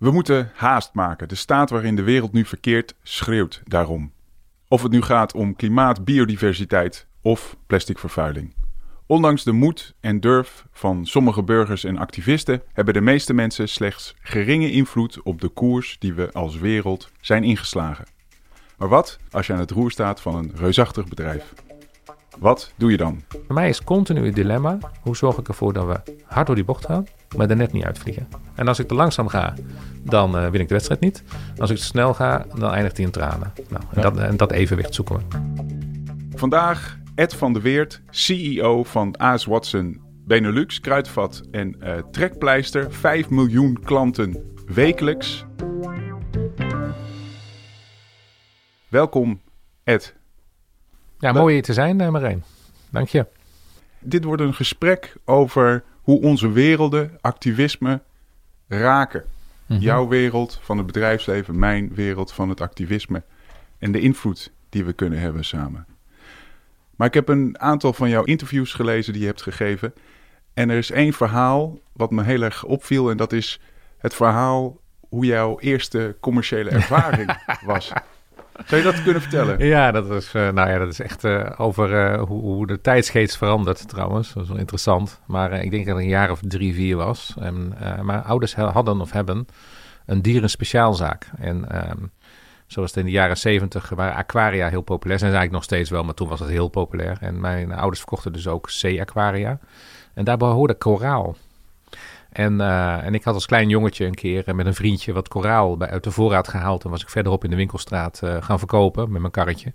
We moeten haast maken. De staat waarin de wereld nu verkeert schreeuwt daarom. Of het nu gaat om klimaat, biodiversiteit of plasticvervuiling. Ondanks de moed en durf van sommige burgers en activisten hebben de meeste mensen slechts geringe invloed op de koers die we als wereld zijn ingeslagen. Maar wat als je aan het roer staat van een reusachtig bedrijf? Wat doe je dan? Voor mij is continu het dilemma: hoe zorg ik ervoor dat we hard door die bocht gaan, maar er net niet uitvliegen? En als ik te langzaam ga, dan uh, win ik de wedstrijd niet. Als ik te snel ga, dan eindigt hij in tranen. Nou, en, dat, en dat evenwicht zoeken we. Vandaag Ed van der Weert, CEO van AS Watson Benelux, Kruidvat en uh, Trekpleister. 5 miljoen klanten wekelijks. Welkom, Ed. Ja, mooi hier te zijn, uh, Marijn. Dank je. Dit wordt een gesprek over hoe onze werelden activisme raken. Mhm. Jouw wereld van het bedrijfsleven, mijn wereld van het activisme. En de invloed die we kunnen hebben samen. Maar ik heb een aantal van jouw interviews gelezen die je hebt gegeven. En er is één verhaal wat me heel erg opviel. En dat is het verhaal hoe jouw eerste commerciële ervaring was. Zou je dat kunnen vertellen? Ja, dat is, uh, nou ja, dat is echt uh, over uh, hoe, hoe, de tijdsgeest verandert trouwens. Dat is wel interessant. Maar ik denk dat ik een jaar of drie, vier was. En, mijn ouders hadden of hebben een dierenspeciaalzaak. En ehm, zoals het in de jaren zeventig waren aquaria heel populair. Zijn ze eigenlijk nog steeds wel, maar toen was het heel populair. En mijn ouders verkochten dus ook zee-aquaria. En daar behoorde koraal. En, uh, en ik had als klein jongetje een keer met een vriendje wat koraal bij, uit de voorraad gehaald. En was ik verderop in de winkelstraat uh, gaan verkopen met mijn karretje.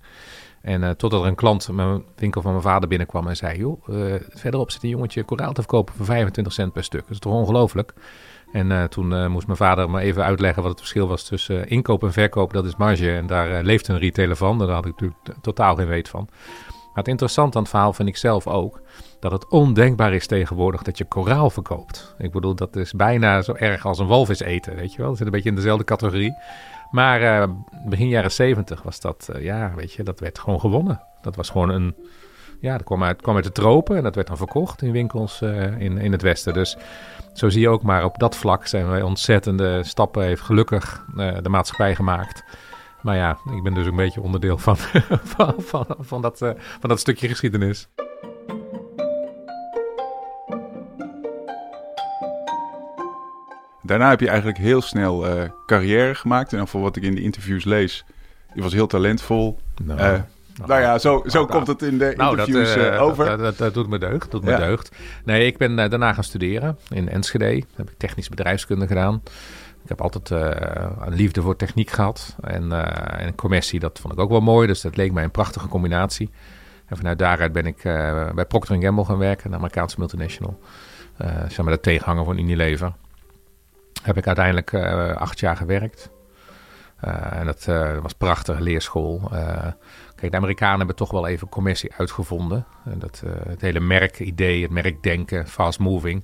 En totdat er een klant mijn winkel van mijn vader binnenkwam en zei... joh, verderop zit een jongetje koraal te verkopen voor 25 cent per stuk. Dat is toch ongelooflijk? En toen moest mijn vader me even uitleggen wat het verschil was tussen inkoop en verkoop. Dat is marge en daar leeft een retailer van. Daar had ik natuurlijk totaal geen weet van. Maar het interessante aan het verhaal vind ik zelf ook... dat het ondenkbaar is tegenwoordig dat je koraal verkoopt. Ik bedoel, dat is bijna zo erg als een walvis eten, weet je wel. Dat zit een beetje in dezelfde categorie. Maar begin jaren zeventig was dat, ja, weet je, dat werd gewoon gewonnen. Dat was gewoon een ja, dat kwam uit, kwam uit de tropen en dat werd dan verkocht in winkels uh, in, in het westen. Dus zo zie je ook maar op dat vlak zijn wij ontzettende stappen, heeft gelukkig de maatschappij gemaakt. Maar ja, ik ben dus een beetje onderdeel van, van, van, van, dat, van dat stukje geschiedenis. Daarna heb je eigenlijk heel snel carrière gemaakt. En voor wat ik in de interviews lees, je was heel talentvol. Nou. Nou, nou ja, zo, zo komt het in de nou, interviews dat, uh, over. Dat, dat, dat, doet me deugd. Doet me deugd. Nee, ik ben daarna gaan studeren in Enschede. heb ik technisch bedrijfskunde gedaan. Ik heb altijd een liefde voor techniek gehad. En, en commercie, dat vond ik ook wel mooi. Dus dat leek mij een prachtige combinatie. En vanuit daaruit ben ik bij Procter Gamble gaan werken, een Amerikaanse multinational. zeg maar de tegenhanger van Unilever. Heb ik uiteindelijk acht jaar gewerkt. en dat was een prachtige leerschool. Kijk, de Amerikanen hebben toch wel even commercie uitgevonden. En dat, het hele merkidee, het merkdenken, fast moving.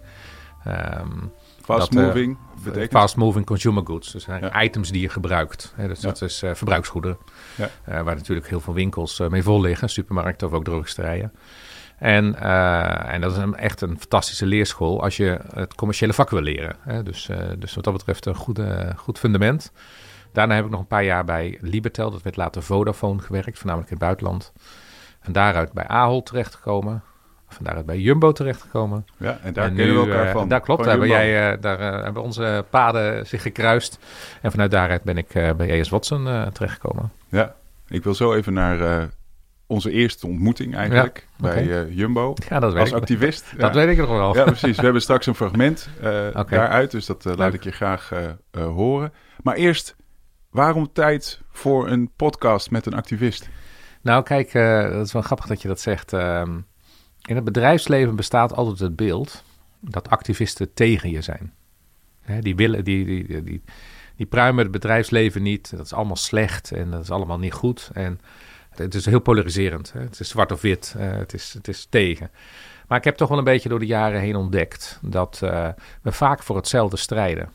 Um, fast dat, moving betekent? Fast moving consumer goods. Dus ja. items die je gebruikt. Hè, dus dat is uh, verbruiksgoederen. Ja. Uh, waar natuurlijk heel veel winkels mee vol liggen. Supermarkten of ook drogisterijen. En, en dat is een, echt een fantastische leerschool als je het commerciële vak wil leren. Hè. Dus, dus wat dat betreft een goede, goed fundament. Daarna heb ik nog een paar jaar bij Libertel, dat werd later Vodafone gewerkt, voornamelijk in het buitenland. En daaruit bij Ahold terechtgekomen. Van daaruit bij Jumbo terechtgekomen. Ja, en daar en kennen we elkaar uh, van. Daar klopt, daar, hebben, jij, daar hebben onze paden zich gekruist. En vanuit daaruit ben ik bij ES Watson terechtgekomen. Ja, ik wil zo even naar onze eerste ontmoeting eigenlijk ja, okay. bij Jumbo. Ja, dat weet als ik. activist. dat weet ik nog wel. Ja, precies. We hebben straks een fragment okay. daaruit, dus dat laat ik je graag horen. Maar eerst Waarom tijd voor een podcast met een activist? Nou, kijk, uh, dat is wel grappig dat je dat zegt. Uh, in het bedrijfsleven bestaat altijd het beeld dat activisten tegen je zijn. Hè, die willen, die, die, die, die pruimen het bedrijfsleven niet. Dat is allemaal slecht en dat is allemaal niet goed. En het is heel polariserend. Hè. Het is zwart of wit. Uh, het, is, het is tegen. Maar ik heb toch wel een beetje door de jaren heen ontdekt dat uh, we vaak voor hetzelfde strijden.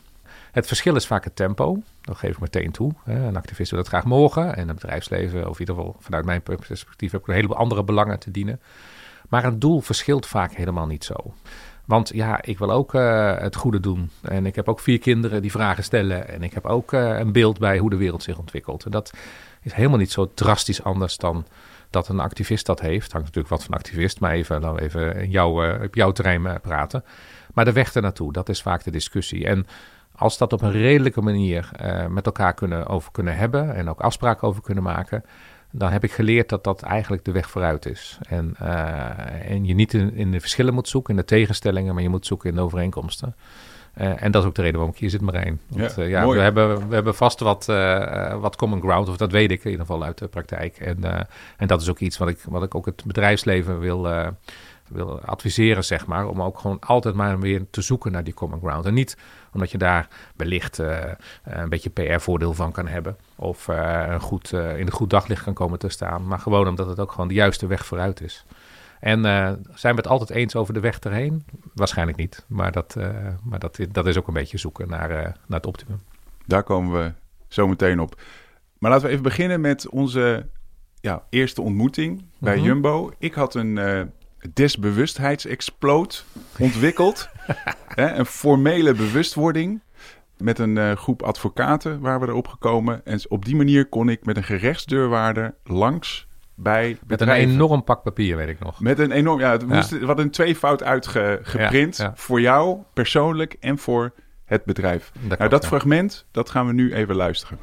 Het verschil is vaak het tempo. Dat geef ik meteen toe. Een activist wil dat graag mogen. En het bedrijfsleven, of in ieder geval vanuit mijn perspectief, heb ik een heleboel andere belangen te dienen. Maar een doel verschilt vaak helemaal niet zo. Want ja, ik wil ook uh, het goede doen. En ik heb ook vier kinderen die vragen stellen. En ik heb ook een beeld bij hoe de wereld zich ontwikkelt. En dat is helemaal niet zo drastisch anders dan dat een activist dat heeft. Hangt natuurlijk wat van activist, maar even, dan even in uh, op jouw terrein praten. Maar de weg ernaartoe, dat is vaak de discussie. En als dat op een redelijke manier met elkaar kunnen, over kunnen hebben en ook afspraken over kunnen maken, dan heb ik geleerd dat dat eigenlijk de weg vooruit is. En, en je niet in, in, de verschillen moet zoeken, in de tegenstellingen, maar je moet zoeken in de overeenkomsten. Uh, en dat is ook de reden waarom ik hier zit, Marijn. Want ja, uh, ja we, hebben, we hebben vast wat, wat common ground, of dat weet ik in ieder geval uit de praktijk. En, en dat is ook iets wat ik, wat ik ook het bedrijfsleven wil, wil adviseren, zeg maar. Om ook gewoon altijd maar weer te zoeken naar die common ground. En niet omdat je daar wellicht een beetje PR-voordeel van kan hebben. Of uh, goed, in een goed daglicht kan komen te staan. Maar gewoon omdat het ook gewoon de juiste weg vooruit is. En zijn we het altijd eens over de weg erheen? Waarschijnlijk niet. Maar dat, maar dat, dat is ook een beetje zoeken naar, naar het optimum. Daar komen we zo meteen op. Maar laten we even beginnen met onze ja, eerste ontmoeting bij mm -hmm. Jumbo. Ik had een desbewustheidsexploot ontwikkeld. Hè, een formele bewustwording met een uh, groep advocaten waar we erop gekomen. En op die manier kon ik met een gerechtsdeurwaarder langs bij Met een enorm pak papier, weet ik nog. Met een enorm, ja, het ja. moest wat een tweefout uitgeprint. Ja, ja. Voor jou persoonlijk en voor het bedrijf. Dat nou, klopt, dat fragment, dat gaan we nu even luisteren.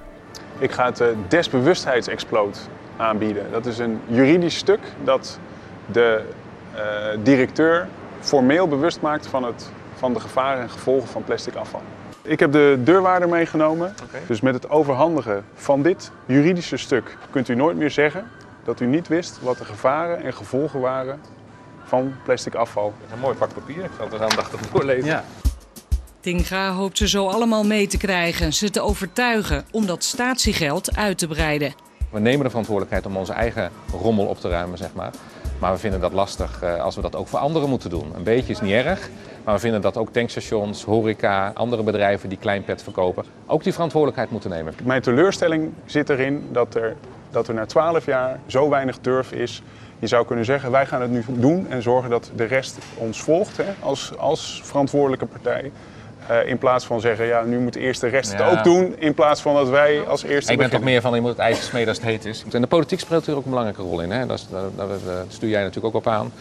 Ik ga het uh, desbewustheidsexploot aanbieden. Dat is een juridisch stuk dat de uh, directeur formeel bewust maakt van, het, van de gevaren en gevolgen van plastic afval. Ik heb de deurwaarder meegenomen. Okay. Dus met het overhandigen van dit juridische stuk kunt u nooit meer zeggen dat u niet wist wat de gevaren en gevolgen waren van plastic afval. Een mooi pak papier. Ik zal het aandachtig voorlezen. Ja. Tinga hoopt ze zo allemaal mee te krijgen, ze te overtuigen om dat statiegeld uit te breiden. We nemen de verantwoordelijkheid om onze eigen rommel op te ruimen, zeg maar. Maar we vinden dat lastig uh, als we dat ook voor anderen moeten doen. Een beetje is niet erg, maar we vinden dat ook tankstations, horeca, andere bedrijven die klein pet verkopen, ook die verantwoordelijkheid moeten nemen. Mijn teleurstelling zit erin dat er, dat er na 12 jaar zo weinig durf is. Je zou kunnen zeggen, wij gaan het nu doen en zorgen dat de rest ons volgt hè, als, als verantwoordelijke partij. Uh, in plaats van zeggen, ja, nu moet eerst de rest ja. het ook doen. In plaats van dat wij als eerste. Ik ben toch meer van, je moet het ijzer smeden als het heet is. En de politiek speelt er ook een belangrijke rol in. Hè? Dat, dat, dat, dat stuur jij natuurlijk ook op aan.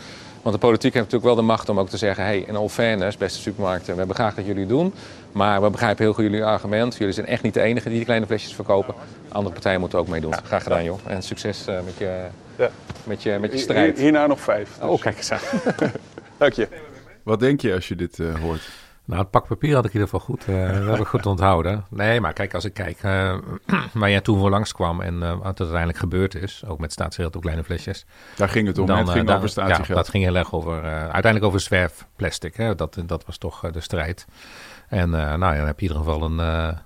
Want de politiek heeft natuurlijk wel de macht om ook te zeggen: hey, in all fairness, beste supermarkten, we hebben graag dat jullie doen. Maar we begrijpen heel goed jullie argument. Jullie zijn echt niet de enige die die kleine flesjes verkopen. Andere partijen moeten ook meedoen. Ja, graag gedaan, joh. En succes uh, met, je, ja. met, je, met je strijd. Hierna nog vijf. Dus. Oh, kijk eens aan. Dank je. Wat denk je als je dit uh, hoort? Nou, het pak papier had ik in ieder geval goed, uh, dat heb ik goed onthouden. Nee, maar kijk, als ik kijk uh, waar jij toen voor langskwam en uh, wat er uiteindelijk gebeurd is, ook met staatsgeld op kleine flesjes. Daar ging het om, dan, het ging dan, over statiegeld. Ja, dat ging heel erg over, uiteindelijk over zwerfplastic. Hè? Dat, dat was toch de strijd. En nou, dan heb je in ieder geval een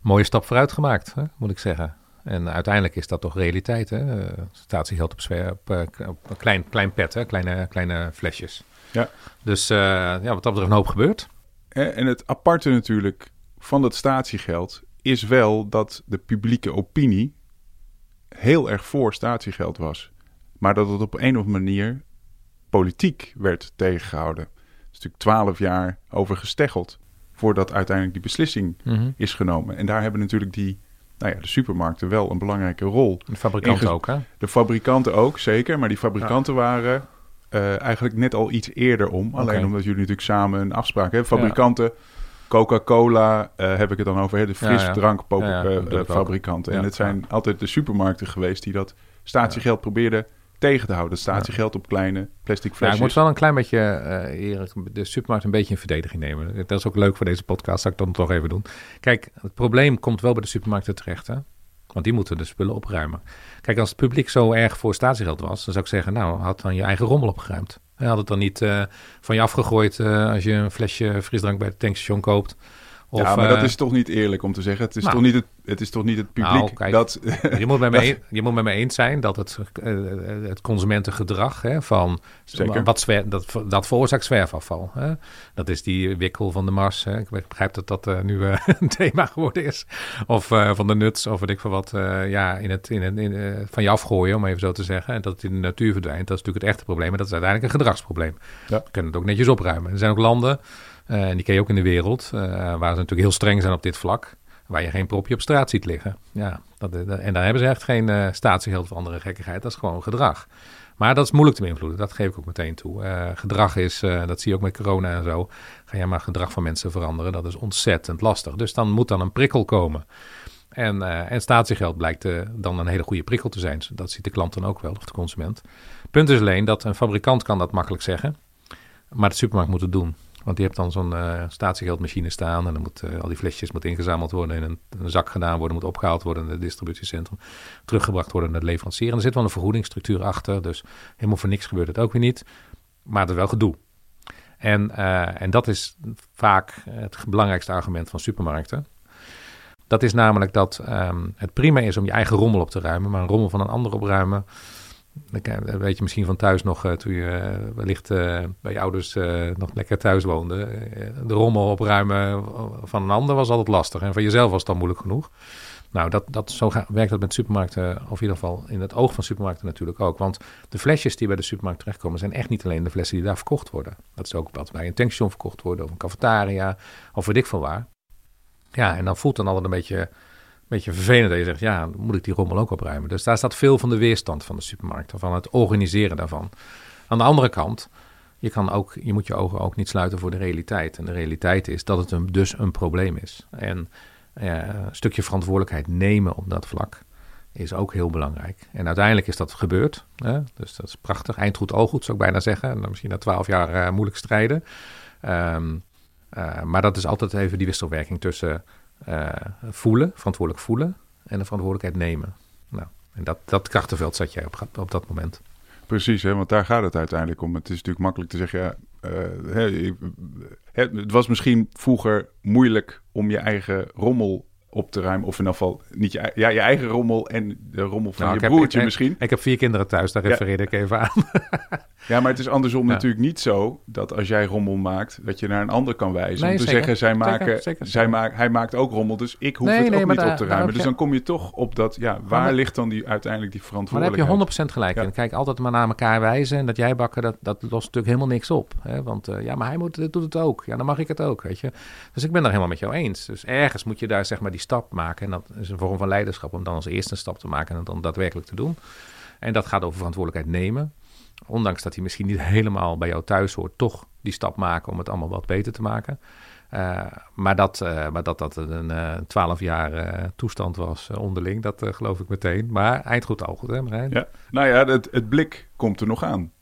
mooie stap vooruit gemaakt, hè, moet ik zeggen. En uiteindelijk is dat toch realiteit, hè? Statiegeld op, zwerf, op, op klein, klein pet, hè? Kleine, kleine flesjes. Ja. Dus ja, wat dat betreft een hoop gebeurt. En het aparte natuurlijk van dat statiegeld is wel dat de publieke opinie heel erg voor statiegeld was. Maar dat het op een of andere manier politiek werd tegengehouden. Er is natuurlijk twaalf jaar over gesteggeld voordat uiteindelijk die beslissing mm-hmm. is genomen. En daar hebben natuurlijk die, nou ja, de supermarkten wel een belangrijke rol. De fabrikanten ook, hè? De fabrikanten ook, zeker. Maar die fabrikanten ja. waren uh, eigenlijk net al iets eerder om. Okay. Alleen omdat jullie natuurlijk samen een afspraak hebben. Fabrikanten, ja. Coca-Cola uh, heb ik het dan over. Hè, de frisdrankfabrikanten. Ja, en het zijn altijd de supermarkten geweest die dat statiegeld probeerden tegen te houden. Statiegeld op kleine plastic flesjes. Ja, ik moet wel een klein beetje, uh, Erik, de supermarkt een beetje in verdediging nemen. Dat is ook leuk voor deze podcast, dat ik dan toch even doen. Kijk, het probleem komt wel bij de supermarkten terecht, hè? Want die moeten de spullen opruimen. Kijk, als het publiek zo erg voor statiegeld was, dan zou ik zeggen, nou, had dan je eigen rommel opgeruimd. Had het dan niet uh, van je afgegooid uh, als je een flesje frisdrank bij het tankstation koopt. Of, ja, maar dat eh, is toch niet eerlijk om te zeggen. Het is, Nou. toch, niet het, het is toch niet het publiek Nou, kijk, dat... Je moet, met me een- je moet met me eens zijn dat het, eh, het consumentengedrag hè, van Zeker. wat zwer, dat, dat veroorzaakt zwerfafval. Hè? Dat is die wikkel van de Mars. Hè? Ik begrijp dat dat eh, nu eh, een thema geworden is. Of eh, van de nuts, of weet ik veel wat. eh, ja, in het, in, het- in, eh, van je afgooien, om even zo te zeggen. En dat het in de natuur verdwijnt. Dat is natuurlijk het echte probleem. En dat is uiteindelijk een gedragsprobleem. Ja. We kunnen het ook netjes opruimen. Er zijn ook landen, eh, en die ken je ook in de wereld, eh, waar ze natuurlijk heel streng zijn op dit vlak. Waar je geen propje op straat ziet liggen. Ja, dat, dat- en daar hebben ze echt geen eh statiegeld of andere gekkigheid. Dat is gewoon gedrag. Maar dat is moeilijk te beïnvloeden. Dat geef ik ook meteen toe. Eh, gedrag is, eh, dat zie je ook met corona en zo. Ga je maar gedrag van mensen veranderen. Dat is ontzettend lastig. Dus dan moet dan een prikkel komen. En, eh, en statiegeld blijkt eh, dan een hele goede prikkel te zijn. Dat ziet de klant dan ook wel, of de consument. Punt is alleen dat een fabrikant kan dat makkelijk zeggen. Maar de supermarkt moet het doen. Want die hebt dan zo'n eh, statiegeldmachine staan. En dan moet eh, al die flesjes moeten ingezameld worden. In een, zak gedaan worden. Moet opgehaald worden in het distributiecentrum. Teruggebracht worden naar de leverancier. En er zit wel een vergoedingsstructuur achter. Dus helemaal voor niks gebeurt het ook weer niet. Maar het is wel gedoe. En, eh, en dat is vaak het belangrijkste argument van supermarkten. Dat is namelijk dat ehm, het prima is om je eigen rommel op te ruimen. Maar een rommel van een ander opruimen. Weet je misschien van thuis nog, eh, toen je eh, wellicht eh, bij je ouders nog lekker thuis woonde. De rommel opruimen van een ander was altijd lastig. En van jezelf was het dan moeilijk genoeg. Nou, dat, dat, zo werkt dat met supermarkten, of in ieder geval in het oog van supermarkten natuurlijk ook. Want de flesjes die bij de supermarkt terechtkomen, zijn echt niet alleen de flessen die daar verkocht worden. Dat is ook wat bij een tankstation verkocht worden, of een cafetaria, of weet ik veel waar. Ja, en dan voelt dan altijd een beetje, beetje vervelend dat je zegt, ja, moet ik die rommel ook opruimen. Dus daar staat veel van de weerstand van de supermarkten, van het organiseren daarvan. Aan de andere kant, je, kan ook, je moet je ogen ook niet sluiten voor de realiteit. En de realiteit is dat het een, dus een probleem is. En eh, een stukje verantwoordelijkheid nemen op dat vlak is ook heel belangrijk. En uiteindelijk is dat gebeurd. Hè? Dus dat is prachtig. Eind goed, oog goed, zou ik bijna zeggen. En dan misschien na twaalf jaar eh, moeilijk strijden. Ehm, eh, maar dat is altijd even die wisselwerking tussen eh, voelen, verantwoordelijk voelen en de verantwoordelijkheid nemen. Nou, en dat, dat krachtenveld zat jij op, op dat moment. Precies, hè, want daar gaat het uiteindelijk om. Het is natuurlijk makkelijk te zeggen, ja, eh, het was misschien vroeger moeilijk om je eigen rommel op te ruimen. Of in ieder geval niet je, ja, je eigen rommel en de rommel van Nou, je ik heb- broertje ik- misschien. Ik heb vier kinderen thuis, daar Ja. refereerde ik even aan. Ja, maar het is andersom Ja. natuurlijk niet zo dat als jij rommel maakt, dat je naar een ander kan wijzen. Nee, om te zeker. zeggen, zij maken, zeker. Zij maak, hij maakt ook rommel, dus ik hoef Nee, het nee, ook niet daar- op te ruimen. Dus dan kom je toch op dat, ja, waar Maar- ligt dan die, uiteindelijk die Maar daar heb je verantwoordelijkheid? 100% gelijk in. Kijk, altijd maar naar elkaar wijzen. En dat jij bakken, dat, dat lost natuurlijk helemaal niks op. Hè? Want eh, ja, maar hij moet, doet het ook. Ja, dan mag ik het ook, weet je. Dus ik ben daar helemaal met jou eens. Dus ergens moet je daar zeg maar die stap maken. En dat is een vorm van leiderschap om dan als eerste een stap te maken en dan daadwerkelijk te doen. En dat gaat over verantwoordelijkheid nemen. Ondanks dat hij misschien niet helemaal bij jou thuis hoort, toch die stap maken om het allemaal wat beter te maken. Eh, maar, dat, eh, maar dat dat een twaalf jaar eh, toestand was eh, onderling, dat eh, geloof ik meteen. Maar eind goed, al goed, hè Marijn? Ja, nou ja, het, het blik komt er nog aan.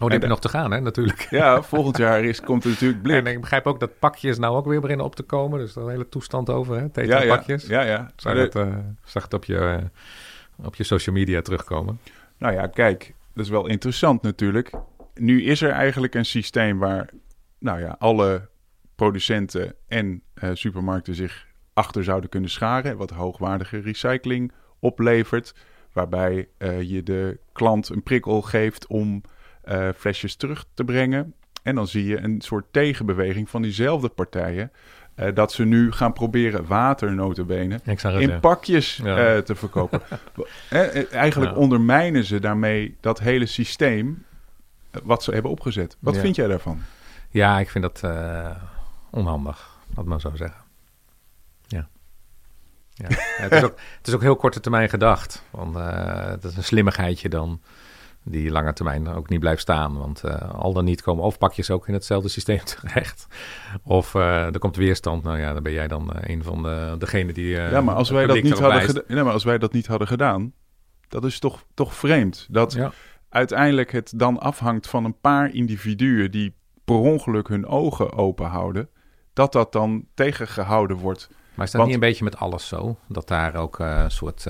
Oh, die heb je nog te gaan, hè, natuurlijk. Ja, volgend jaar is, komt er natuurlijk blik. En ik begrijp ook dat pakjes nou ook weer beginnen op te komen. Dus er een hele toestand over, hè? ja, Tetra ja, pakjes. ja, ja. Zag, Maar het, eh, zag het op je, eh, op je social media terugkomen. Nou ja, kijk, dat is wel interessant natuurlijk. Nu is er eigenlijk een systeem waar, nou ja, alle producenten en eh, supermarkten zich achter zouden kunnen scharen. Wat hoogwaardige recycling oplevert. Waarbij je de klant een prikkel geeft om eh, flesjes terug te brengen. En dan zie je een soort tegenbeweging van diezelfde partijen. eh, dat ze nu gaan proberen water notabene Ik zag het, in ja. pakjes Ja. eh, te verkopen. Eh, Eigenlijk Ja. ondermijnen ze daarmee dat hele systeem wat ze hebben opgezet. Wat vind jij daarvan? Ja, ik vind dat onhandig, laat maar zo zeggen. Ja. ja. het, is ook, het is ook heel korte termijn gedacht. Want eh, het is een slimmigheidje dan die lange termijn ook niet blijft staan. Want eh, al dan niet komen of pakjes ook in hetzelfde systeem terecht. Of eh, er komt weerstand. Nou ja, dan ben jij dan eh, een van de, degenen die... ja, maar als wij, dat niet hadden geda- maar als wij dat niet hadden gedaan, dat is toch, toch vreemd. Dat Ja. uiteindelijk het dan afhangt van een paar individuen die per ongeluk hun ogen open houden. Dat dat dan tegengehouden wordt. Maar is dat Want- niet een beetje met alles zo? Dat daar ook een soort...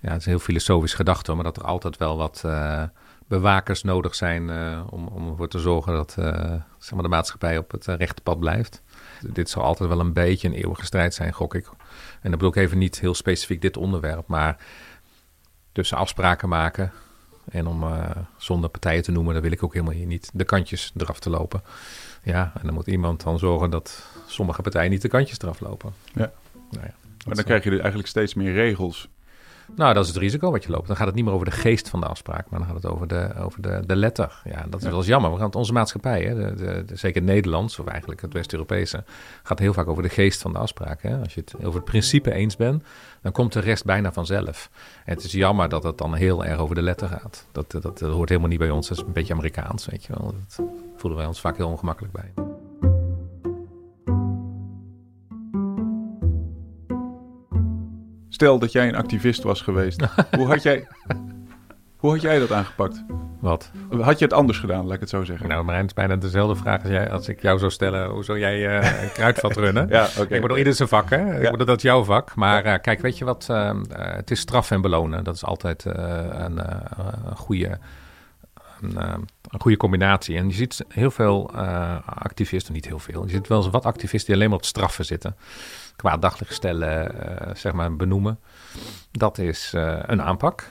ja, het is een heel filosofisch gedachte, maar dat er altijd wel wat eh, bewakers nodig zijn... eh, om, om ervoor te zorgen dat eh, zeg maar de maatschappij op het rechte pad blijft. Dit zal altijd wel een beetje een eeuwige strijd zijn, gok ik. En dat bedoel ik even niet heel specifiek dit onderwerp, maar tussen afspraken maken en om zonder partijen te noemen, dat wil ik ook helemaal hier niet, de kantjes eraf te lopen. Ja, en dan moet iemand dan zorgen dat sommige partijen niet de kantjes eraf lopen. Ja. Nou ja maar dan krijg je dus eigenlijk steeds meer regels nou, dat is het risico wat je loopt. Dan gaat het niet meer over de geest van de afspraak, maar dan gaat het over de, over de, de letter. Ja, dat is wel eens jammer. Gaan onze maatschappij, hè, de, de, zeker het Nederlands, of eigenlijk het West-Europese, gaat heel vaak over de geest van de afspraak. Hè. Als je het over het principe eens bent, dan komt de rest bijna vanzelf. En het is jammer dat het dan heel erg over de letter gaat. Dat, dat, dat hoort helemaal niet bij ons. Dat is een beetje Amerikaans, weet je wel. Dat voelen wij ons vaak heel ongemakkelijk bij. Stel dat jij een activist was geweest. hoe, had jij, hoe had jij dat aangepakt? Wat? Had je het anders gedaan, laat ik het zo zeggen? Nou, Marijn, het is bijna dezelfde vraag als, jij, als ik jou zou stellen. Hoe zou jij uh, een kruidvat runnen? ja, oké. Ik bedoel, ieder zijn vak, hè? Ik bedoel, dat is jouw vak. Maar uh, kijk, weet je wat? Uh, het is straf en belonen. Dat is altijd een, een, goede... Een, een, goede combinatie. En je ziet heel veel activisten, niet heel veel. Je ziet wel eens wat activisten die alleen maar op straffen zitten qua stellen, uh, zeg maar, benoemen. Dat is uh, een aanpak.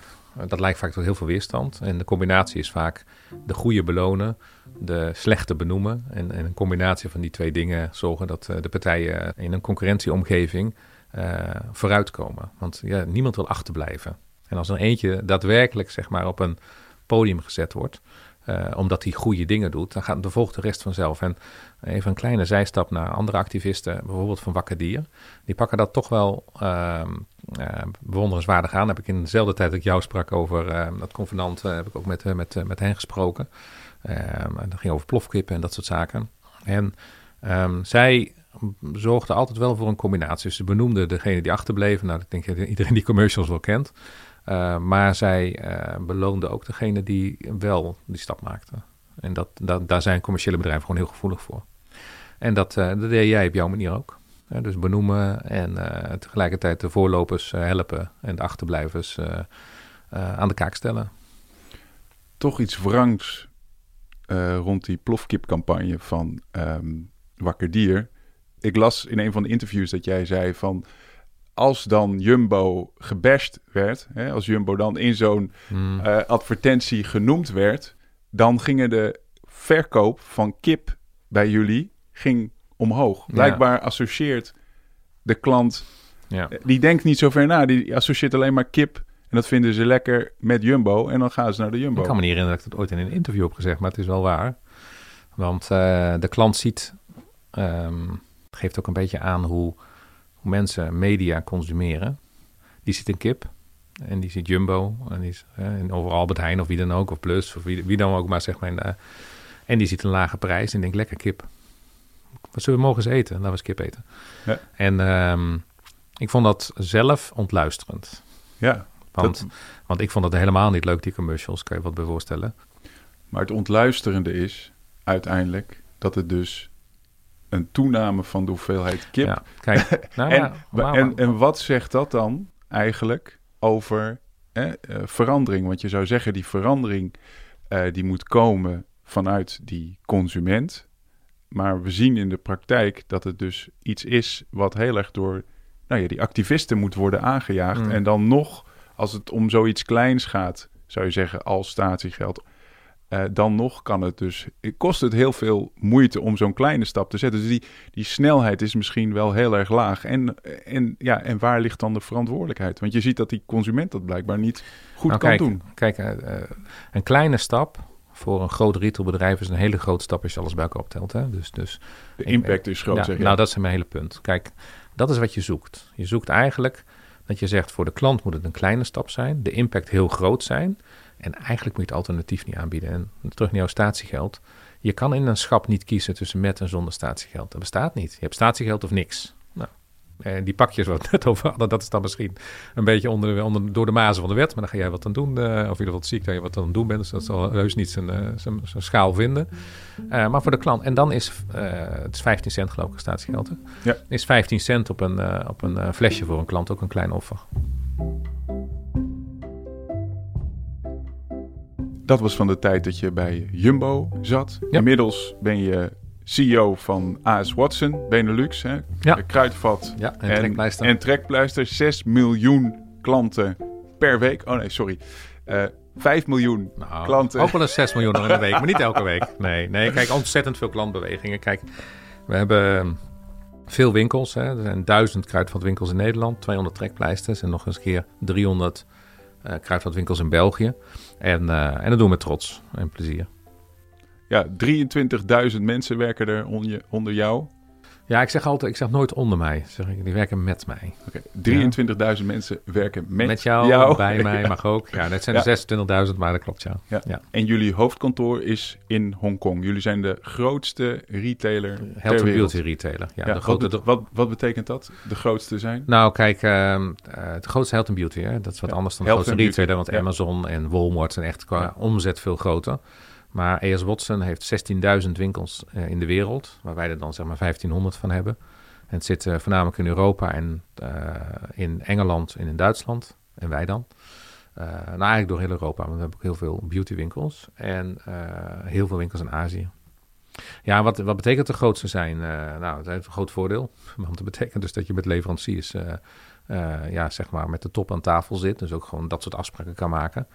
Dat lijkt vaak tot heel veel weerstand. En de combinatie is vaak de goede belonen, de slechte benoemen. En, en een combinatie van die twee dingen zorgen dat uh, de partijen in een concurrentieomgeving vooruitkomen. Want ja, niemand wil achterblijven. En als er eentje daadwerkelijk zeg maar, op een podium gezet wordt, uh, omdat hij goede dingen doet, dan gaat de volgt de rest vanzelf. En even een kleine zijstap naar andere activisten, bijvoorbeeld van Wakker Dier. Die pakken dat toch wel uh, uh, bewonderenswaardig aan. Heb ik in dezelfde tijd dat ik jou sprak over ehm, dat convenant, eh, heb ik ook met, eh, met, met hen gesproken. Ehm, dat ging over plofkippen en dat soort zaken. En zij zorgden altijd wel voor een combinatie. Dus ze benoemden degene die achterbleven. Nou, ik denk dat iedereen die commercials wel kent. Uh, maar zij uh, beloonde ook degene die wel die stap maakte. En dat, daar zijn commerciële bedrijven gewoon heel gevoelig voor. En dat, dat deed jij op jouw manier ook. dus benoemen en tegelijkertijd de voorlopers helpen en de achterblijvers aan de kaak stellen. Toch iets wrangs rond die plofkipcampagne van um, Wakker Dier. Ik las in een van de interviews dat jij zei van als dan Jumbo gebashed werd, hè, als Jumbo dan in zo'n hmm. uh, advertentie genoemd werd, dan gingen de verkoop van kip bij jullie ging omhoog. Blijkbaar associeert de klant, ja. Eh, die denkt niet zo ver na, die associeert alleen maar kip en dat vinden ze lekker met Jumbo en dan gaan ze naar de Jumbo. Ik kan me niet herinneren dat ik dat ooit in een interview heb gezegd, maar het is wel waar. Want uh, de klant ziet, um, geeft ook een beetje aan hoe mensen media consumeren. Die ziet een kip en die ziet Jumbo en die is uh, overal Albert Heijn of wie dan ook, of Plus of wie, wie dan ook maar zeg maar. En die ziet een lage prijs en denkt lekker kip. Wat zullen we mogen eens eten? Laten we eens kip eten. Ja. En um, ik vond dat zelf ontluisterend. Ja. Want, want ik vond het helemaal niet leuk, die commercials, kan je wat bij voorstellen. Maar het ontluisterende is uiteindelijk dat het dus een toename van de hoeveelheid kip. Ja, kijk, nou, en, ja, en, en, wat zegt dat dan eigenlijk over eh, verandering? Want je zou zeggen, die verandering uh, die moet komen vanuit die consument. Maar we zien in de praktijk dat het dus iets is wat heel erg door nou ja, die activisten moet worden aangejaagd. Mm. En dan nog, als het om zoiets kleins gaat, zou je zeggen, als statiegeld uh, dan nog kan het dus, kost het heel veel moeite om zo'n kleine stap te zetten. Dus die, die snelheid is misschien wel heel erg laag. En, en, ja, en waar ligt dan de verantwoordelijkheid? Want je ziet dat die consument dat blijkbaar niet goed nou, kan kijk, doen. Kijk, uh, een kleine stap voor een groot retailbedrijf is een hele grote stap als je alles bij elkaar optelt. Hè? Dus, dus, de impact is groot, zeg je. Nou, dat is mijn hele punt. Kijk, dat is wat je zoekt. Je zoekt eigenlijk dat je zegt, voor de klant moet het een kleine stap zijn. De impact heel groot zijn. En eigenlijk moet je het alternatief niet aanbieden. En terug naar jouw statiegeld. Je kan in een schap niet kiezen tussen met en zonder statiegeld. Dat bestaat niet. Je hebt statiegeld of niks. Nou, en die pakjes wat we net over hadden, dat is dan misschien een beetje onder, onder, door de mazen van de wet. Maar dan ga jij wat aan doen. Uh, of in ieder geval ziek dat je wat aan het doen bent. Dus dat zal heus niet zijn, uh, zijn, zijn, schaal vinden. Uh, maar voor de klant. En dan is het is 15 cent geloof ik statiegeld. Hè? Ja. Is 15 cent op een, op een flesje voor een klant ook een klein offer. Dat was van de tijd dat je bij Jumbo zat. Inmiddels ben je CEO van AS Watson, Benelux, hè? Ja. Kruidvat Ja, en trekpleister. en trekpleister. 6 miljoen klanten per week. Oh nee, sorry. Eh 5 miljoen Nou, klanten. Ook wel eens 6 miljoen in de week, maar niet elke week. Nee, nee, kijk, ontzettend veel klantbewegingen. Kijk, we hebben veel winkels. Hè. Er zijn duizend kruidvatwinkels in Nederland, 200 trekpleisters en nog eens een keer 300 eh kruidvatwinkels in België. En, eh, en dat doen we met trots en plezier. Ja, 23.000 mensen werken er onder jou. Ja, ik zeg altijd, ik zeg nooit onder mij. Zeg ik, die werken met mij. Oké, 23.000 mensen werken met, Met, jou, jou. bij mij Ja. mag ook. Ja, net zijn Ja. er 26.000, maar dat klopt, ja. Ja. En jullie hoofdkantoor is in Hongkong. Jullie zijn de grootste retailer ter Health wereld. beauty retailer. Ja, de grote, wat, wat, wat betekent dat? De grootste zijn? Nou, kijk, ehm eh, het grootste health and beauty, hè, dat is wat anders dan de grootste retailer. Want. Amazon en Walmart zijn echt qua omzet veel groter. Maar AS Watson heeft 16.000 winkels eh, in de wereld, waar wij er dan zeg maar 1500 van hebben. En het zit eh, voornamelijk in Europa en eh, in Engeland en in Duitsland. En wij dan. Nou, eigenlijk door heel Europa, want we hebben ook heel veel beautywinkels. En heel veel winkels in Azië. Ja, wat, wat betekent de grootste zijn? Nou, het heeft een groot voordeel. Want dat betekent dus dat je met leveranciers, ja, zeg maar, met de top aan tafel zit. Dus ook gewoon dat soort afspraken kan maken.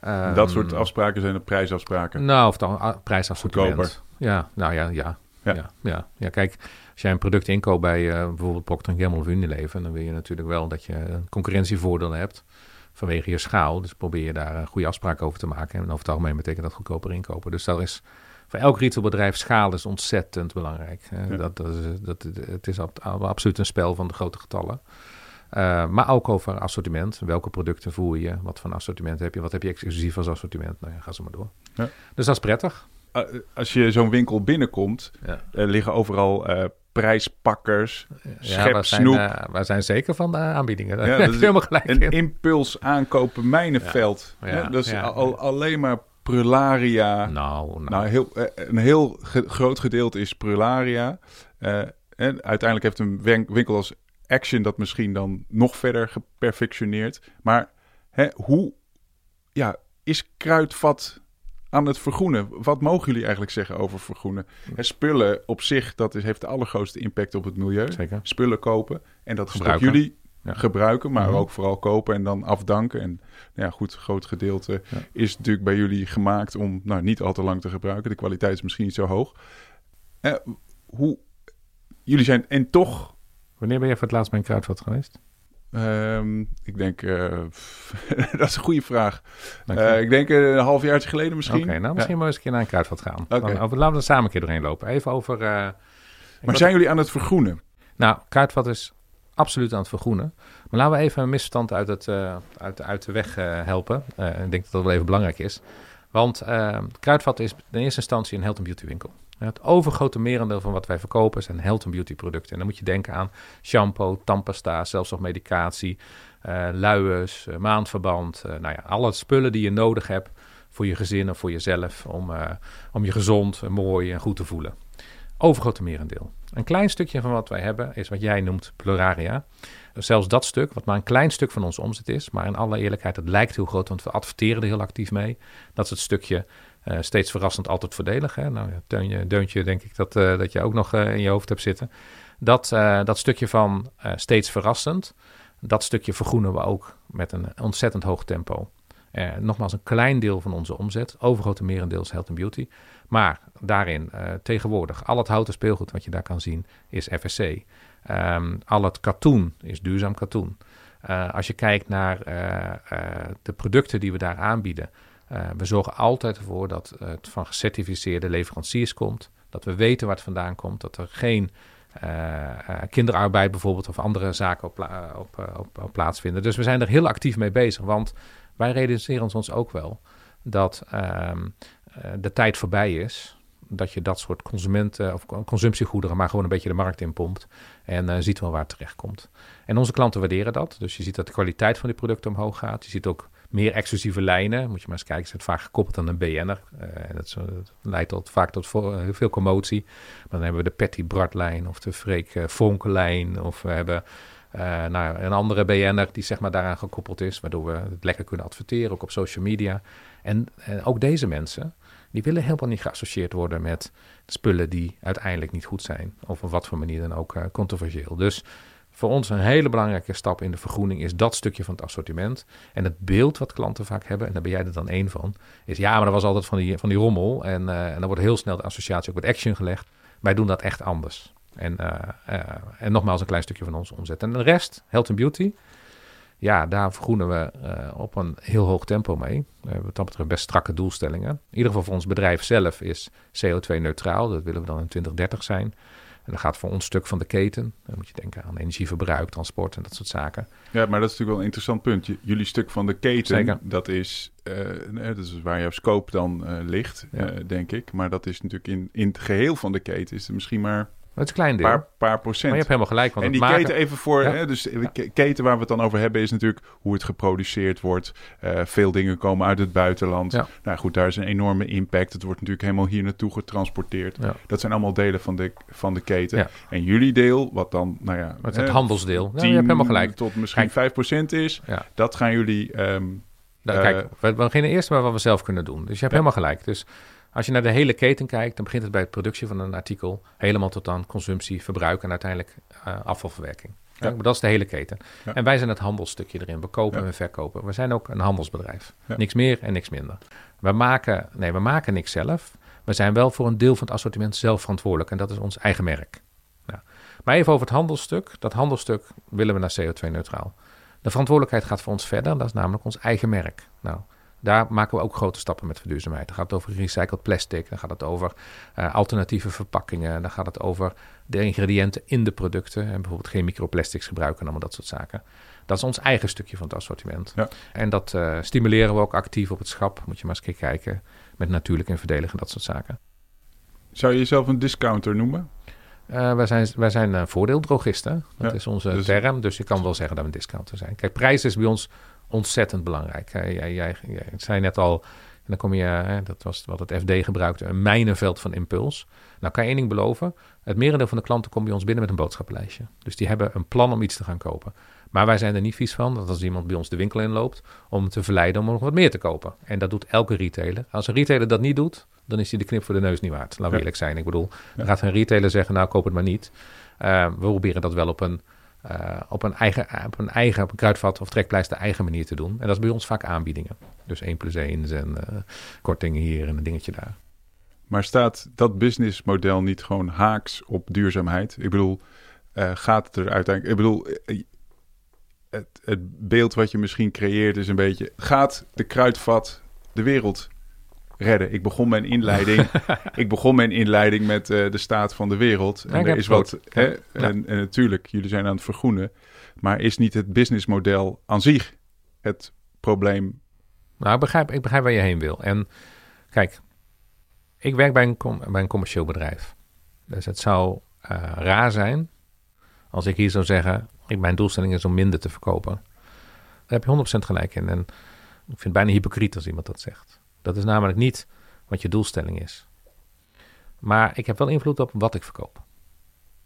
Dat Ehm, soort afspraken zijn de prijsafspraken. Nou, of dan ah. Goedkoper. Ja, nou ja, ja. Ja. Ja. Ja, ja. kijk, als jij een product inkoopt bij eh, bijvoorbeeld Procter Gamble of Unilever, dan wil je natuurlijk wel dat je een concurrentievoordeel hebt vanwege je schaal. Dus probeer je daar een goede afspraak over te maken. En over het algemeen betekent dat goedkoper inkopen. Dus dat is voor elk retailbedrijf schaal is ontzettend belangrijk. Ja. dat, dat is, dat, het is ab- absoluut een spel van de grote getallen. Eh, maar ook over assortiment. Welke producten voer je? Wat voor assortiment heb je? Wat heb je exclusief als assortiment? Nou ja, ga zo maar door. Ja. Dus dat is prettig. Uh, als je zo'n winkel binnenkomt, Ja. liggen overal eh, prijspakkers. Schep, we zijn, snoep. eh, zijn zeker van de aanbiedingen. Ja, dat is helemaal gelijk Een in. impuls aankopen mijnenveld. Ja. Ja, Ja, dat is ja. al, alleen maar prularia. Nou, nou, Nou, heel, eh, een heel ge- groot gedeelte is prularia. Eh, en uiteindelijk heeft een winkel als Action dat misschien dan nog verder geperfectioneerd. Maar hè, hoe ja, is kruidvat aan het vergroenen? Wat mogen jullie eigenlijk zeggen over vergroenen? Hè, spullen op zich, dat is, heeft de allergrootste impact op het milieu. zeker. Spullen kopen en dat Gebruiken. jullie Ja. gebruiken, maar Mhm. ook vooral kopen en dan afdanken. En nou ja, goed, een groot gedeelte Ja. is natuurlijk bij jullie gemaakt om nou, niet al te lang te gebruiken. De kwaliteit is misschien niet zo hoog. Eh, hoe, jullie zijn, en toch, Wanneer ben je voor het laatst bij een kruidvat geweest? ehm, ik denk, eh, dat is een goede vraag. Eh, ik denk eh, een halfjaartje geleden misschien. Oké, nou misschien maar eens een keer naar een kruidvat gaan. Dan, over, laten we er samen een keer doorheen lopen. Even over... Maar zijn jullie aan het vergroenen? Nou, kruidvat is absoluut aan het vergroenen. Maar laten we even een misverstand uit, het, uit, uit de weg helpen. Ik denk dat dat wel even belangrijk is. Want kruidvat is in eerste instantie een health and beauty winkel. Het overgrote merendeel van wat wij verkopen zijn health and beauty producten. En dan moet je denken aan shampoo, tandpasta, zelfs nog medicatie, eh, maandverband. eh, nou ja, alle spullen die je nodig hebt voor je gezin of voor jezelf om, om je gezond, mooi en goed te voelen. Overgrote merendeel. Een klein stukje van wat wij hebben is wat jij noemt pluraria. Zelfs dat stuk, wat maar een klein stuk van onze omzet is, maar in alle eerlijkheid, het lijkt heel groot, want we adverteren er heel actief mee. Dat is het stukje eh, steeds verrassend, altijd voordelig. Hè? Nou, ja, Teuntje, Deuntje, denk ik dat, eh, dat je ook nog eh, in je hoofd hebt zitten. Dat, dat stukje van steeds verrassend, dat stukje vergroenen we ook met een ontzettend hoog tempo. Nogmaals, een klein deel van onze omzet. Overgrote merendeel is health and beauty. Maar daarin tegenwoordig, al het houten speelgoed wat je daar kan zien, is FSC. Ehm, al het katoen is duurzaam katoen. Als je kijkt naar de producten die we daar aanbieden, we zorgen altijd ervoor dat het van gecertificeerde leveranciers komt. Dat we weten waar het vandaan komt. Dat er geen uh, uh, kinderarbeid bijvoorbeeld of andere zaken op, op, plaatsvinden. Dus we zijn er heel actief mee bezig. Want wij realiseren ons ook wel dat um, de tijd voorbij is dat je dat soort consumenten of consumptiegoederen maar gewoon een beetje de markt in pompt en ziet wel waar het terecht komt. En onze klanten waarderen dat. Dus je ziet dat de kwaliteit van die producten omhoog gaat. Je ziet ook meer exclusieve lijnen. Moet je maar eens kijken, ze het vaak gekoppeld aan een BN'er. Uh, dat, zo, dat, leidt tot, vaak tot heel veel commotie. Maar dan hebben we de Patty Bart-lijn of de Freek uh. Of we hebben nou, een andere BN'er die zeg maar daaraan gekoppeld is. Waardoor we het lekker kunnen adverteren, ook op social media. En, en ook deze mensen, die willen helemaal niet geassocieerd worden met spullen die uiteindelijk niet goed zijn. Of op wat voor manier dan ook controversieel. Dus voor ons een hele belangrijke stap in de vergroening is dat stukje van het assortiment. En het beeld wat klanten vaak hebben, en daar ben jij er dan één van, is ja, maar dat was altijd van die, van die rommel. En, uh, en dan wordt heel snel de associatie ook met action gelegd. Wij doen dat echt anders. En, uh, en nogmaals een klein stukje van onze omzet. En de rest, health and beauty, ja, daar vergroenen we op een heel hoog tempo mee. We hebben wat dat betreft best strakke doelstellingen. In ieder geval voor ons bedrijf zelf is CO2-neutraal. Dat willen we dan in 2030 zijn. En dat gaat voor ons stuk van de keten. Dan moet je denken aan energieverbruik, transport en dat soort zaken. Ja, maar dat is natuurlijk wel een interessant punt. jullie stuk van de keten, Zeker. dat is, uh, dat is waar jouw scope dan uh, ligt, ja. uh, denk ik. Maar dat is natuurlijk in, in het geheel van de keten is er misschien maar het is een klein deel. Paar, paar procent. Maar je hebt helemaal gelijk. Want en die maken... keten even voor... Hè, dus keten waar we het dan over hebben is natuurlijk hoe het geproduceerd wordt. Uh, veel dingen komen uit het buitenland. Ja. Nou goed, daar is een enorme impact. Het wordt natuurlijk helemaal hier naartoe getransporteerd. Ja. Dat zijn allemaal delen van de, van de keten. En jullie deel, wat dan, nou ja... Het, het handelsdeel. Ja, je hebt helemaal gelijk. Tot misschien kijk. 5% is. Dat gaan jullie... Um, nou, kijk, we beginnen eerst maar wat we zelf kunnen doen. Dus je hebt helemaal gelijk. Dus als je naar de hele keten kijkt, dan begint het bij het productie van een artikel helemaal tot aan consumptie, verbruik en uiteindelijk uh, afvalverwerking. Ja. Maar dat is de hele keten. En wij zijn het handelsstukje erin. We kopen en we verkopen. We zijn ook een handelsbedrijf. Niks meer en niks minder. We maken, nee, we maken niks zelf. We zijn wel voor een deel van het assortiment zelf verantwoordelijk. En dat is ons eigen merk. Maar even over het handelsstuk. Dat handelsstuk willen we naar CO2-neutraal. De verantwoordelijkheid gaat voor ons verder. Dat is namelijk ons eigen merk. Nou, daar maken we ook grote stappen met verduurzaamheid. Dan gaat het over recycled plastic, dan gaat het over uh, alternatieve verpakkingen, dan gaat het over de ingrediënten in de producten en bijvoorbeeld geen microplastics gebruiken en allemaal dat soort zaken. Dat is ons eigen stukje van het assortiment. Ja. En dat uh, stimuleren we ook actief op het schap. Moet je maar eens kijken met natuurlijk en verdedigen en dat soort zaken. Zou je jezelf een discounter noemen? Uh, wij zijn, wij zijn voordeeldrogisten. Dat ja, is onze dus, term. Dus je kan wel zeggen dat we een discounter zijn. Kijk, prijs is bij ons ontzettend belangrijk. Jij, jij, jij, zei net al, en dan kom je, hè, dat was wat het FD gebruikte, een mijnenveld van impuls. Nou kan je één ding beloven, het merendeel van de klanten komt bij ons binnen met een boodschappenlijstje. Dus die hebben een plan om iets te gaan kopen. Maar wij zijn er niet vies van dat als iemand bij ons de winkel inloopt, om te verleiden om nog wat meer te kopen. En dat doet elke retailer. Als een retailer dat niet doet, dan is hij de knip voor de neus niet waard. Laten we eerlijk zijn. Ik bedoel, dan gaat een retailer zeggen, nou koop het maar niet. Uh, we proberen dat wel op een uh, op, een eigen, op een eigen op een kruidvat of trekpleister eigen manier te doen. En dat is bij ons vaak aanbiedingen. Dus 1 plus 1 en uh, kortingen hier en een dingetje daar. Maar staat dat businessmodel niet gewoon haaks op duurzaamheid? Ik bedoel, uh, gaat het er uiteindelijk... Ik bedoel, het, het beeld wat je misschien creëert is een beetje... Gaat de kruidvat de wereld redden. Ik begon mijn inleiding, ik begon mijn inleiding met uh, de staat van de wereld. En er is wat. Hè, en, en, natuurlijk, jullie zijn aan het vergroenen. Maar is niet het businessmodel aan zich het probleem? Nou, ik begrijp, ik begrijp waar je heen wil. En kijk, ik werk bij een, bij een commercieel bedrijf. Dus het zou uh, raar zijn als ik hier zou zeggen: ik, mijn doelstelling is om minder te verkopen. Daar heb je 100% gelijk in. En ik vind het bijna hypocriet als iemand dat zegt. Dat is namelijk niet wat je doelstelling is. Maar ik heb wel invloed op wat ik verkoop.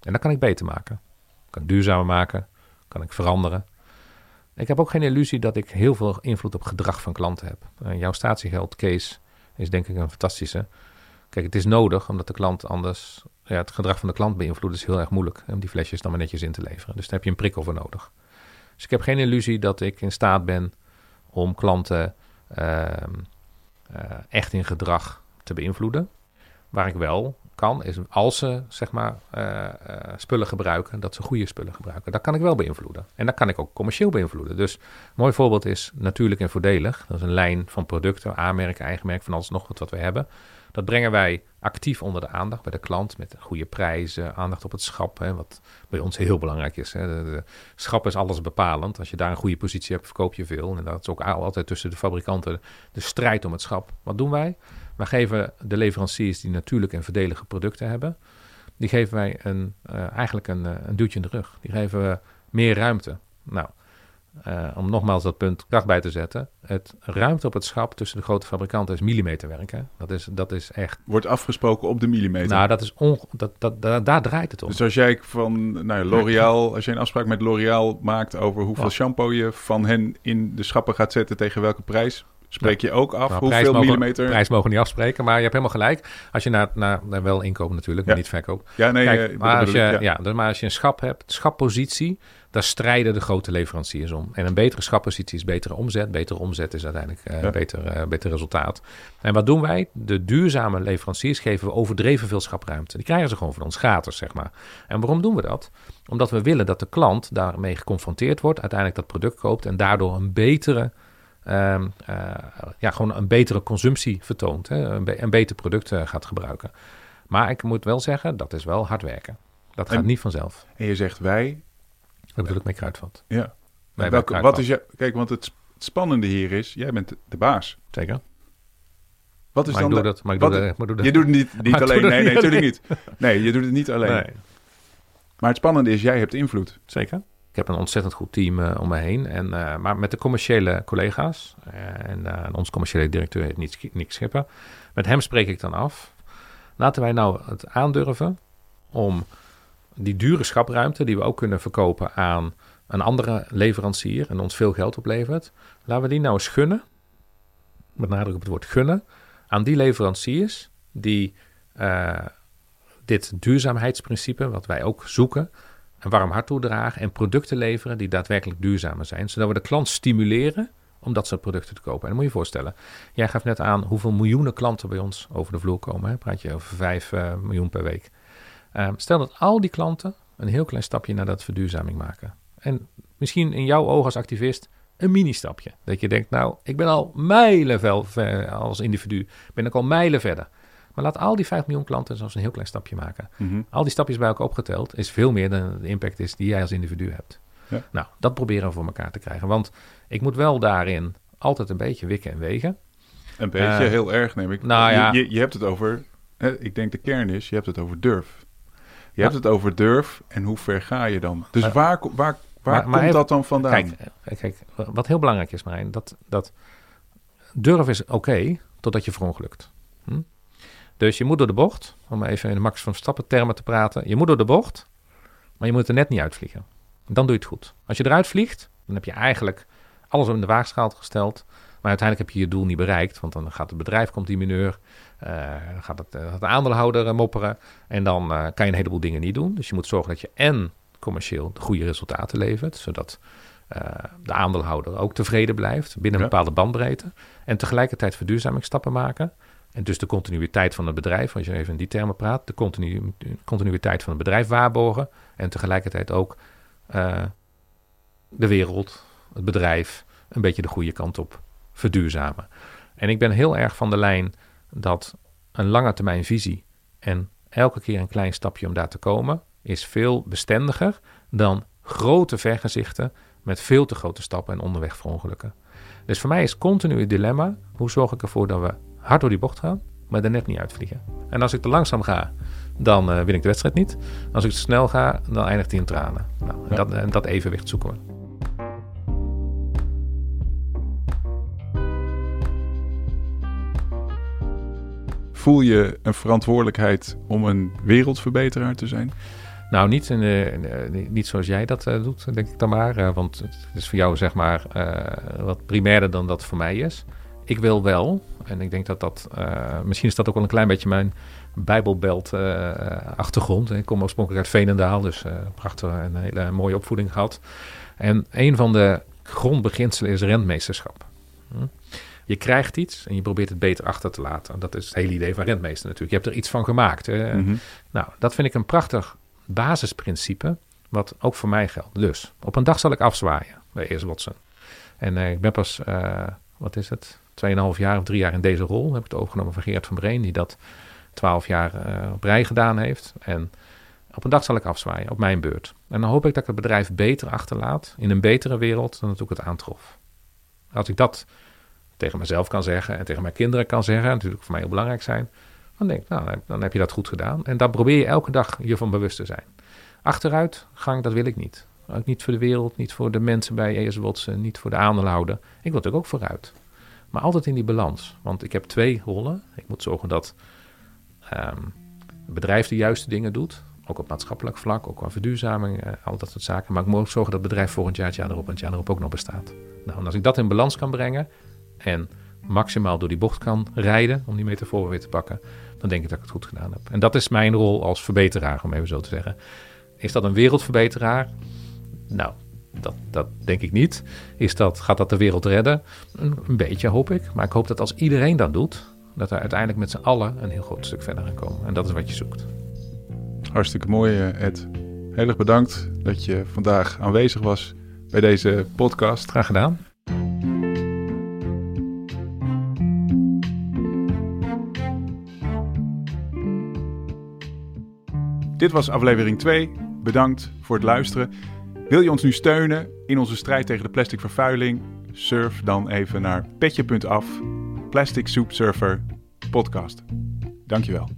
En dat kan ik beter maken. Kan ik duurzamer maken. Kan ik veranderen. Ik heb ook geen illusie dat ik heel veel invloed op gedrag van klanten heb. Uh, jouw statiegeld case is denk ik een fantastische. Kijk, het is nodig omdat de klant anders... Ja, het gedrag van de klant beïnvloeden is heel erg moeilijk. Om die flesjes dan maar netjes in te leveren. Dus daar heb je een prikkel voor nodig. Dus ik heb geen illusie dat ik in staat ben om klanten... Uh, echt in gedrag te beïnvloeden. Waar ik wel kan, is als ze zeg maar uh, uh, spullen gebruiken, dat ze goede spullen gebruiken. Dat kan ik wel beïnvloeden. En dat kan ik ook commercieel beïnvloeden. Dus een mooi voorbeeld is natuurlijk en voordelig. Dat is een lijn van producten, aanmerken, eigenmerk, van alles nog wat, wat we hebben. Dat brengen wij actief onder de aandacht bij de klant met goede prijzen, aandacht op het schap, hè, wat bij ons heel belangrijk is. Hè. Schap is alles bepalend. Als je daar een goede positie hebt, verkoop je veel. En dat is ook altijd tussen de fabrikanten de strijd om het schap. Wat doen wij? Wij geven de leveranciers die natuurlijk en verdelige producten hebben, die geven wij een, uh, eigenlijk een, eh, een duwtje in de rug. Die geven we meer ruimte. Nou, uh, om nogmaals dat punt kracht bij te zetten. Het ruimte op het schap tussen de grote fabrikanten is millimeterwerk. Hè? Dat, is, dat is echt. Wordt afgesproken op de millimeter. Nou, dat is on, dat, dat, daar draait het om. Dus als jij van nou, L'Oreal, als je een afspraak met L'Oreal maakt over hoeveel shampoo je van hen in de schappen gaat zetten tegen welke prijs, Spreek je ook af Nou, hoeveel mogen, millimeter... Prijs mogen we niet afspreken, maar je hebt helemaal gelijk. Als je naar, naar, naar wel inkoop natuurlijk, maar Ja. niet verkoop. Ja, nee, Kijk, eh, maar, als je, ik, ja. dus maar als je een schap hebt, schappositie, daar strijden de grote leveranciers om. En een betere schappositie is betere omzet. Betere omzet is uiteindelijk Ja. beter, eh, beter resultaat. En wat doen wij? De duurzame leveranciers geven we overdreven veel schapruimte. Die krijgen ze gewoon van ons gratis, zeg maar. En waarom doen we dat? Omdat we willen dat de klant daarmee geconfronteerd wordt, uiteindelijk dat product koopt en daardoor een betere, ehm, eh, ja, gewoon een betere consumptie vertoont. Hè? Een, be- een beter product gaat gebruiken. Maar ik moet wel zeggen, dat is wel hard werken. Dat gaat niet vanzelf. En je zegt wij, Dat bedoel ik met kruidvat. ja. Welke, Kruidvat. wat is je, kijk, want het het spannende hier is, jij bent de, de baas. Zeker. Wat is Maar dan doe de- dat. Maar ik wat- doe dat. Maar doe dat. Je doet het niet, niet alleen. Nee, nee, natuurlijk niet. Nee, je doet het niet alleen. Nee, Maar het spannende is, jij hebt invloed. zeker. Ik heb een ontzettend goed team eh, om me heen. En, eh, maar met de commerciële collega's. eh, en onze commerciële directeur heet Nick, Nick Schipper. Met hem spreek ik dan af. Laten wij nou het aandurven om die dure schapruimte... die we ook kunnen verkopen aan een andere leverancier... en ons veel geld oplevert... laten we die nou eens gunnen... met nadruk op het woord gunnen... aan die leveranciers die eh, dit duurzaamheidsprincipe... wat wij ook zoeken een warm hart toedragen en producten leveren die daadwerkelijk duurzamer zijn. Zodat we de klant stimuleren om dat soort producten te kopen. En dan moet je je voorstellen, jij gaf net aan hoeveel miljoenen klanten bij ons over de vloer komen. Hè? Praat je over 5 eh, miljoen per week. Ehm, stel dat al die klanten een heel klein stapje naar dat verduurzaming maken. En misschien in jouw ogen als activist een mini-stapje. Dat je denkt, nou, ik ben al mijlen vel- ver als individu, ben ik al mijlen verder. Maar laat al die 5 miljoen klanten zelfs een heel klein stapje maken. Mhm. Al die stapjes bij elkaar opgeteld is veel meer dan de impact is die jij als individu hebt. Ja. Nou, dat proberen we voor elkaar te krijgen. Want ik moet wel daarin altijd een beetje wikken en wegen. Een beetje, Eh, heel erg neem ik. nou ja. je, je, je hebt het over, hè, ik denk de kern is, je hebt het over durf. Je hebt het over durf en hoe ver ga je dan? Dus Maar- waar, waar, waar maar- maar komt even- dat dan vandaan? Kijk, eh, kijk, wat heel belangrijk is, Marijn, dat, dat durf is oké totdat je verongelukt. Hm? Dus je moet door de bocht, om even in Max van Stappen termen te praten. Je moet door de bocht, maar je moet er net niet uitvliegen. Dan doe je het goed. Als je eruit vliegt, dan heb je eigenlijk alles in de waagschaal gesteld. Maar uiteindelijk heb je je doel niet bereikt, want dan gaat het bedrijf, komt die mineur, dan gaat, het, eh, gaat de aandeelhouder eh, mopperen. En dan eh, kan je een heleboel dingen niet doen. Dus je moet zorgen dat je en commercieel de goede resultaten levert, zodat eh, de aandeelhouder ook tevreden blijft binnen een bepaalde bandbreedte. En tegelijkertijd verduurzamingsstappen maken. En dus de continuïteit van het bedrijf, als je even in die termen praat, de continu, continuïteit van het bedrijf waarborgen. En tegelijkertijd ook eh, de wereld, het bedrijf, een beetje de goede kant op verduurzamen. En ik ben heel erg van de lijn dat een lange termijn visie en elke keer een klein stapje om daar te komen, is veel bestendiger dan grote vergezichten met veel te grote stappen en onderweg verongelukken. Dus voor mij is continu het dilemma: hoe zorg ik ervoor dat we hard door die bocht gaan, maar er net niet uitvliegen? En als ik te langzaam ga, dan eh, win ik de wedstrijd niet. Als ik te snel ga, dan eindigt hij in tranen. Nou, en Ja. dat, en dat evenwicht zoeken we. Voel je een verantwoordelijkheid om een wereldverbeteraar te zijn? Nou, niet, in niet zoals jij dat eh, doet, denk ik dan maar. eh, want het is voor jou zeg maar eh, wat primairder dan dat voor mij is. Ik wil wel, en ik denk dat dat... misschien is dat ook wel een klein beetje mijn Bijbelbelt achtergrond. Ik kom oorspronkelijk uit Veenendaal, dus prachtig en een hele mooie opvoeding gehad. En een van de grondbeginselen is rentmeesterschap. Hm? Je krijgt iets en je probeert het beter achter te laten. Dat is het hele idee van rentmeester natuurlijk. Je hebt er iets van gemaakt. hè. Mhm. Nou, dat vind ik een prachtig basisprincipe, wat ook voor mij geldt. Dus, op een dag zal ik afzwaaien bij Eers Watson. En eh, ik ben pas, eh, wat is het, 2,5 jaar of drie jaar in deze rol. Heb ik het overgenomen van Geert van Breen, die dat 12 jaar eh, op rij gedaan heeft. En op een dag zal ik afzwaaien, op mijn beurt. En dan hoop ik dat ik het bedrijf beter achterlaat, in een betere wereld dan dat ik het aantrof. Als ik dat tegen mezelf kan zeggen en tegen mijn kinderen kan zeggen, natuurlijk voor mij heel belangrijk zijn, dan denk ik, nou, dan heb- je dat goed gedaan. En daar probeer je elke dag je van bewust te zijn. Achteruit gang, dat wil ik niet. Ook niet voor de wereld, niet voor de mensen bij ES niet voor de aandeelhouder. Ik wil natuurlijk ook vooruit. Maar altijd in die balans. Want ik heb twee rollen. Ik moet zorgen dat ehm, het bedrijf de juiste dingen doet. Ook op maatschappelijk vlak, ook qua verduurzaming, eh, al dat soort zaken. Maar ik moet zorgen dat het bedrijf volgend jaar, het jaar erop en het jaar erop ook nog bestaat. Nou, en als ik dat in balans kan brengen en maximaal door die bocht kan rijden, om die metafoor weer te pakken, dan denk ik dat ik het goed gedaan heb. En dat is mijn rol als verbeteraar, om even zo te zeggen. Is dat een wereldverbeteraar? Nou, dat, dat denk ik niet. Is dat, gaat dat de wereld redden? Een, een beetje hoop ik. Maar ik hoop dat als iedereen dat doet, dat we uiteindelijk met z'n allen een heel groot stuk verder gaan komen. En dat is wat je zoekt. Hartstikke mooi, eh, Ed. Heel erg bedankt dat je vandaag aanwezig was bij deze podcast. Graag gedaan. Dit was aflevering 2. Bedankt voor het luisteren. Wil je ons nu steunen in onze strijd tegen de plastic vervuiling? Surf dan even naar petje.af, Plastic Soup Surfer podcast. Dankjewel.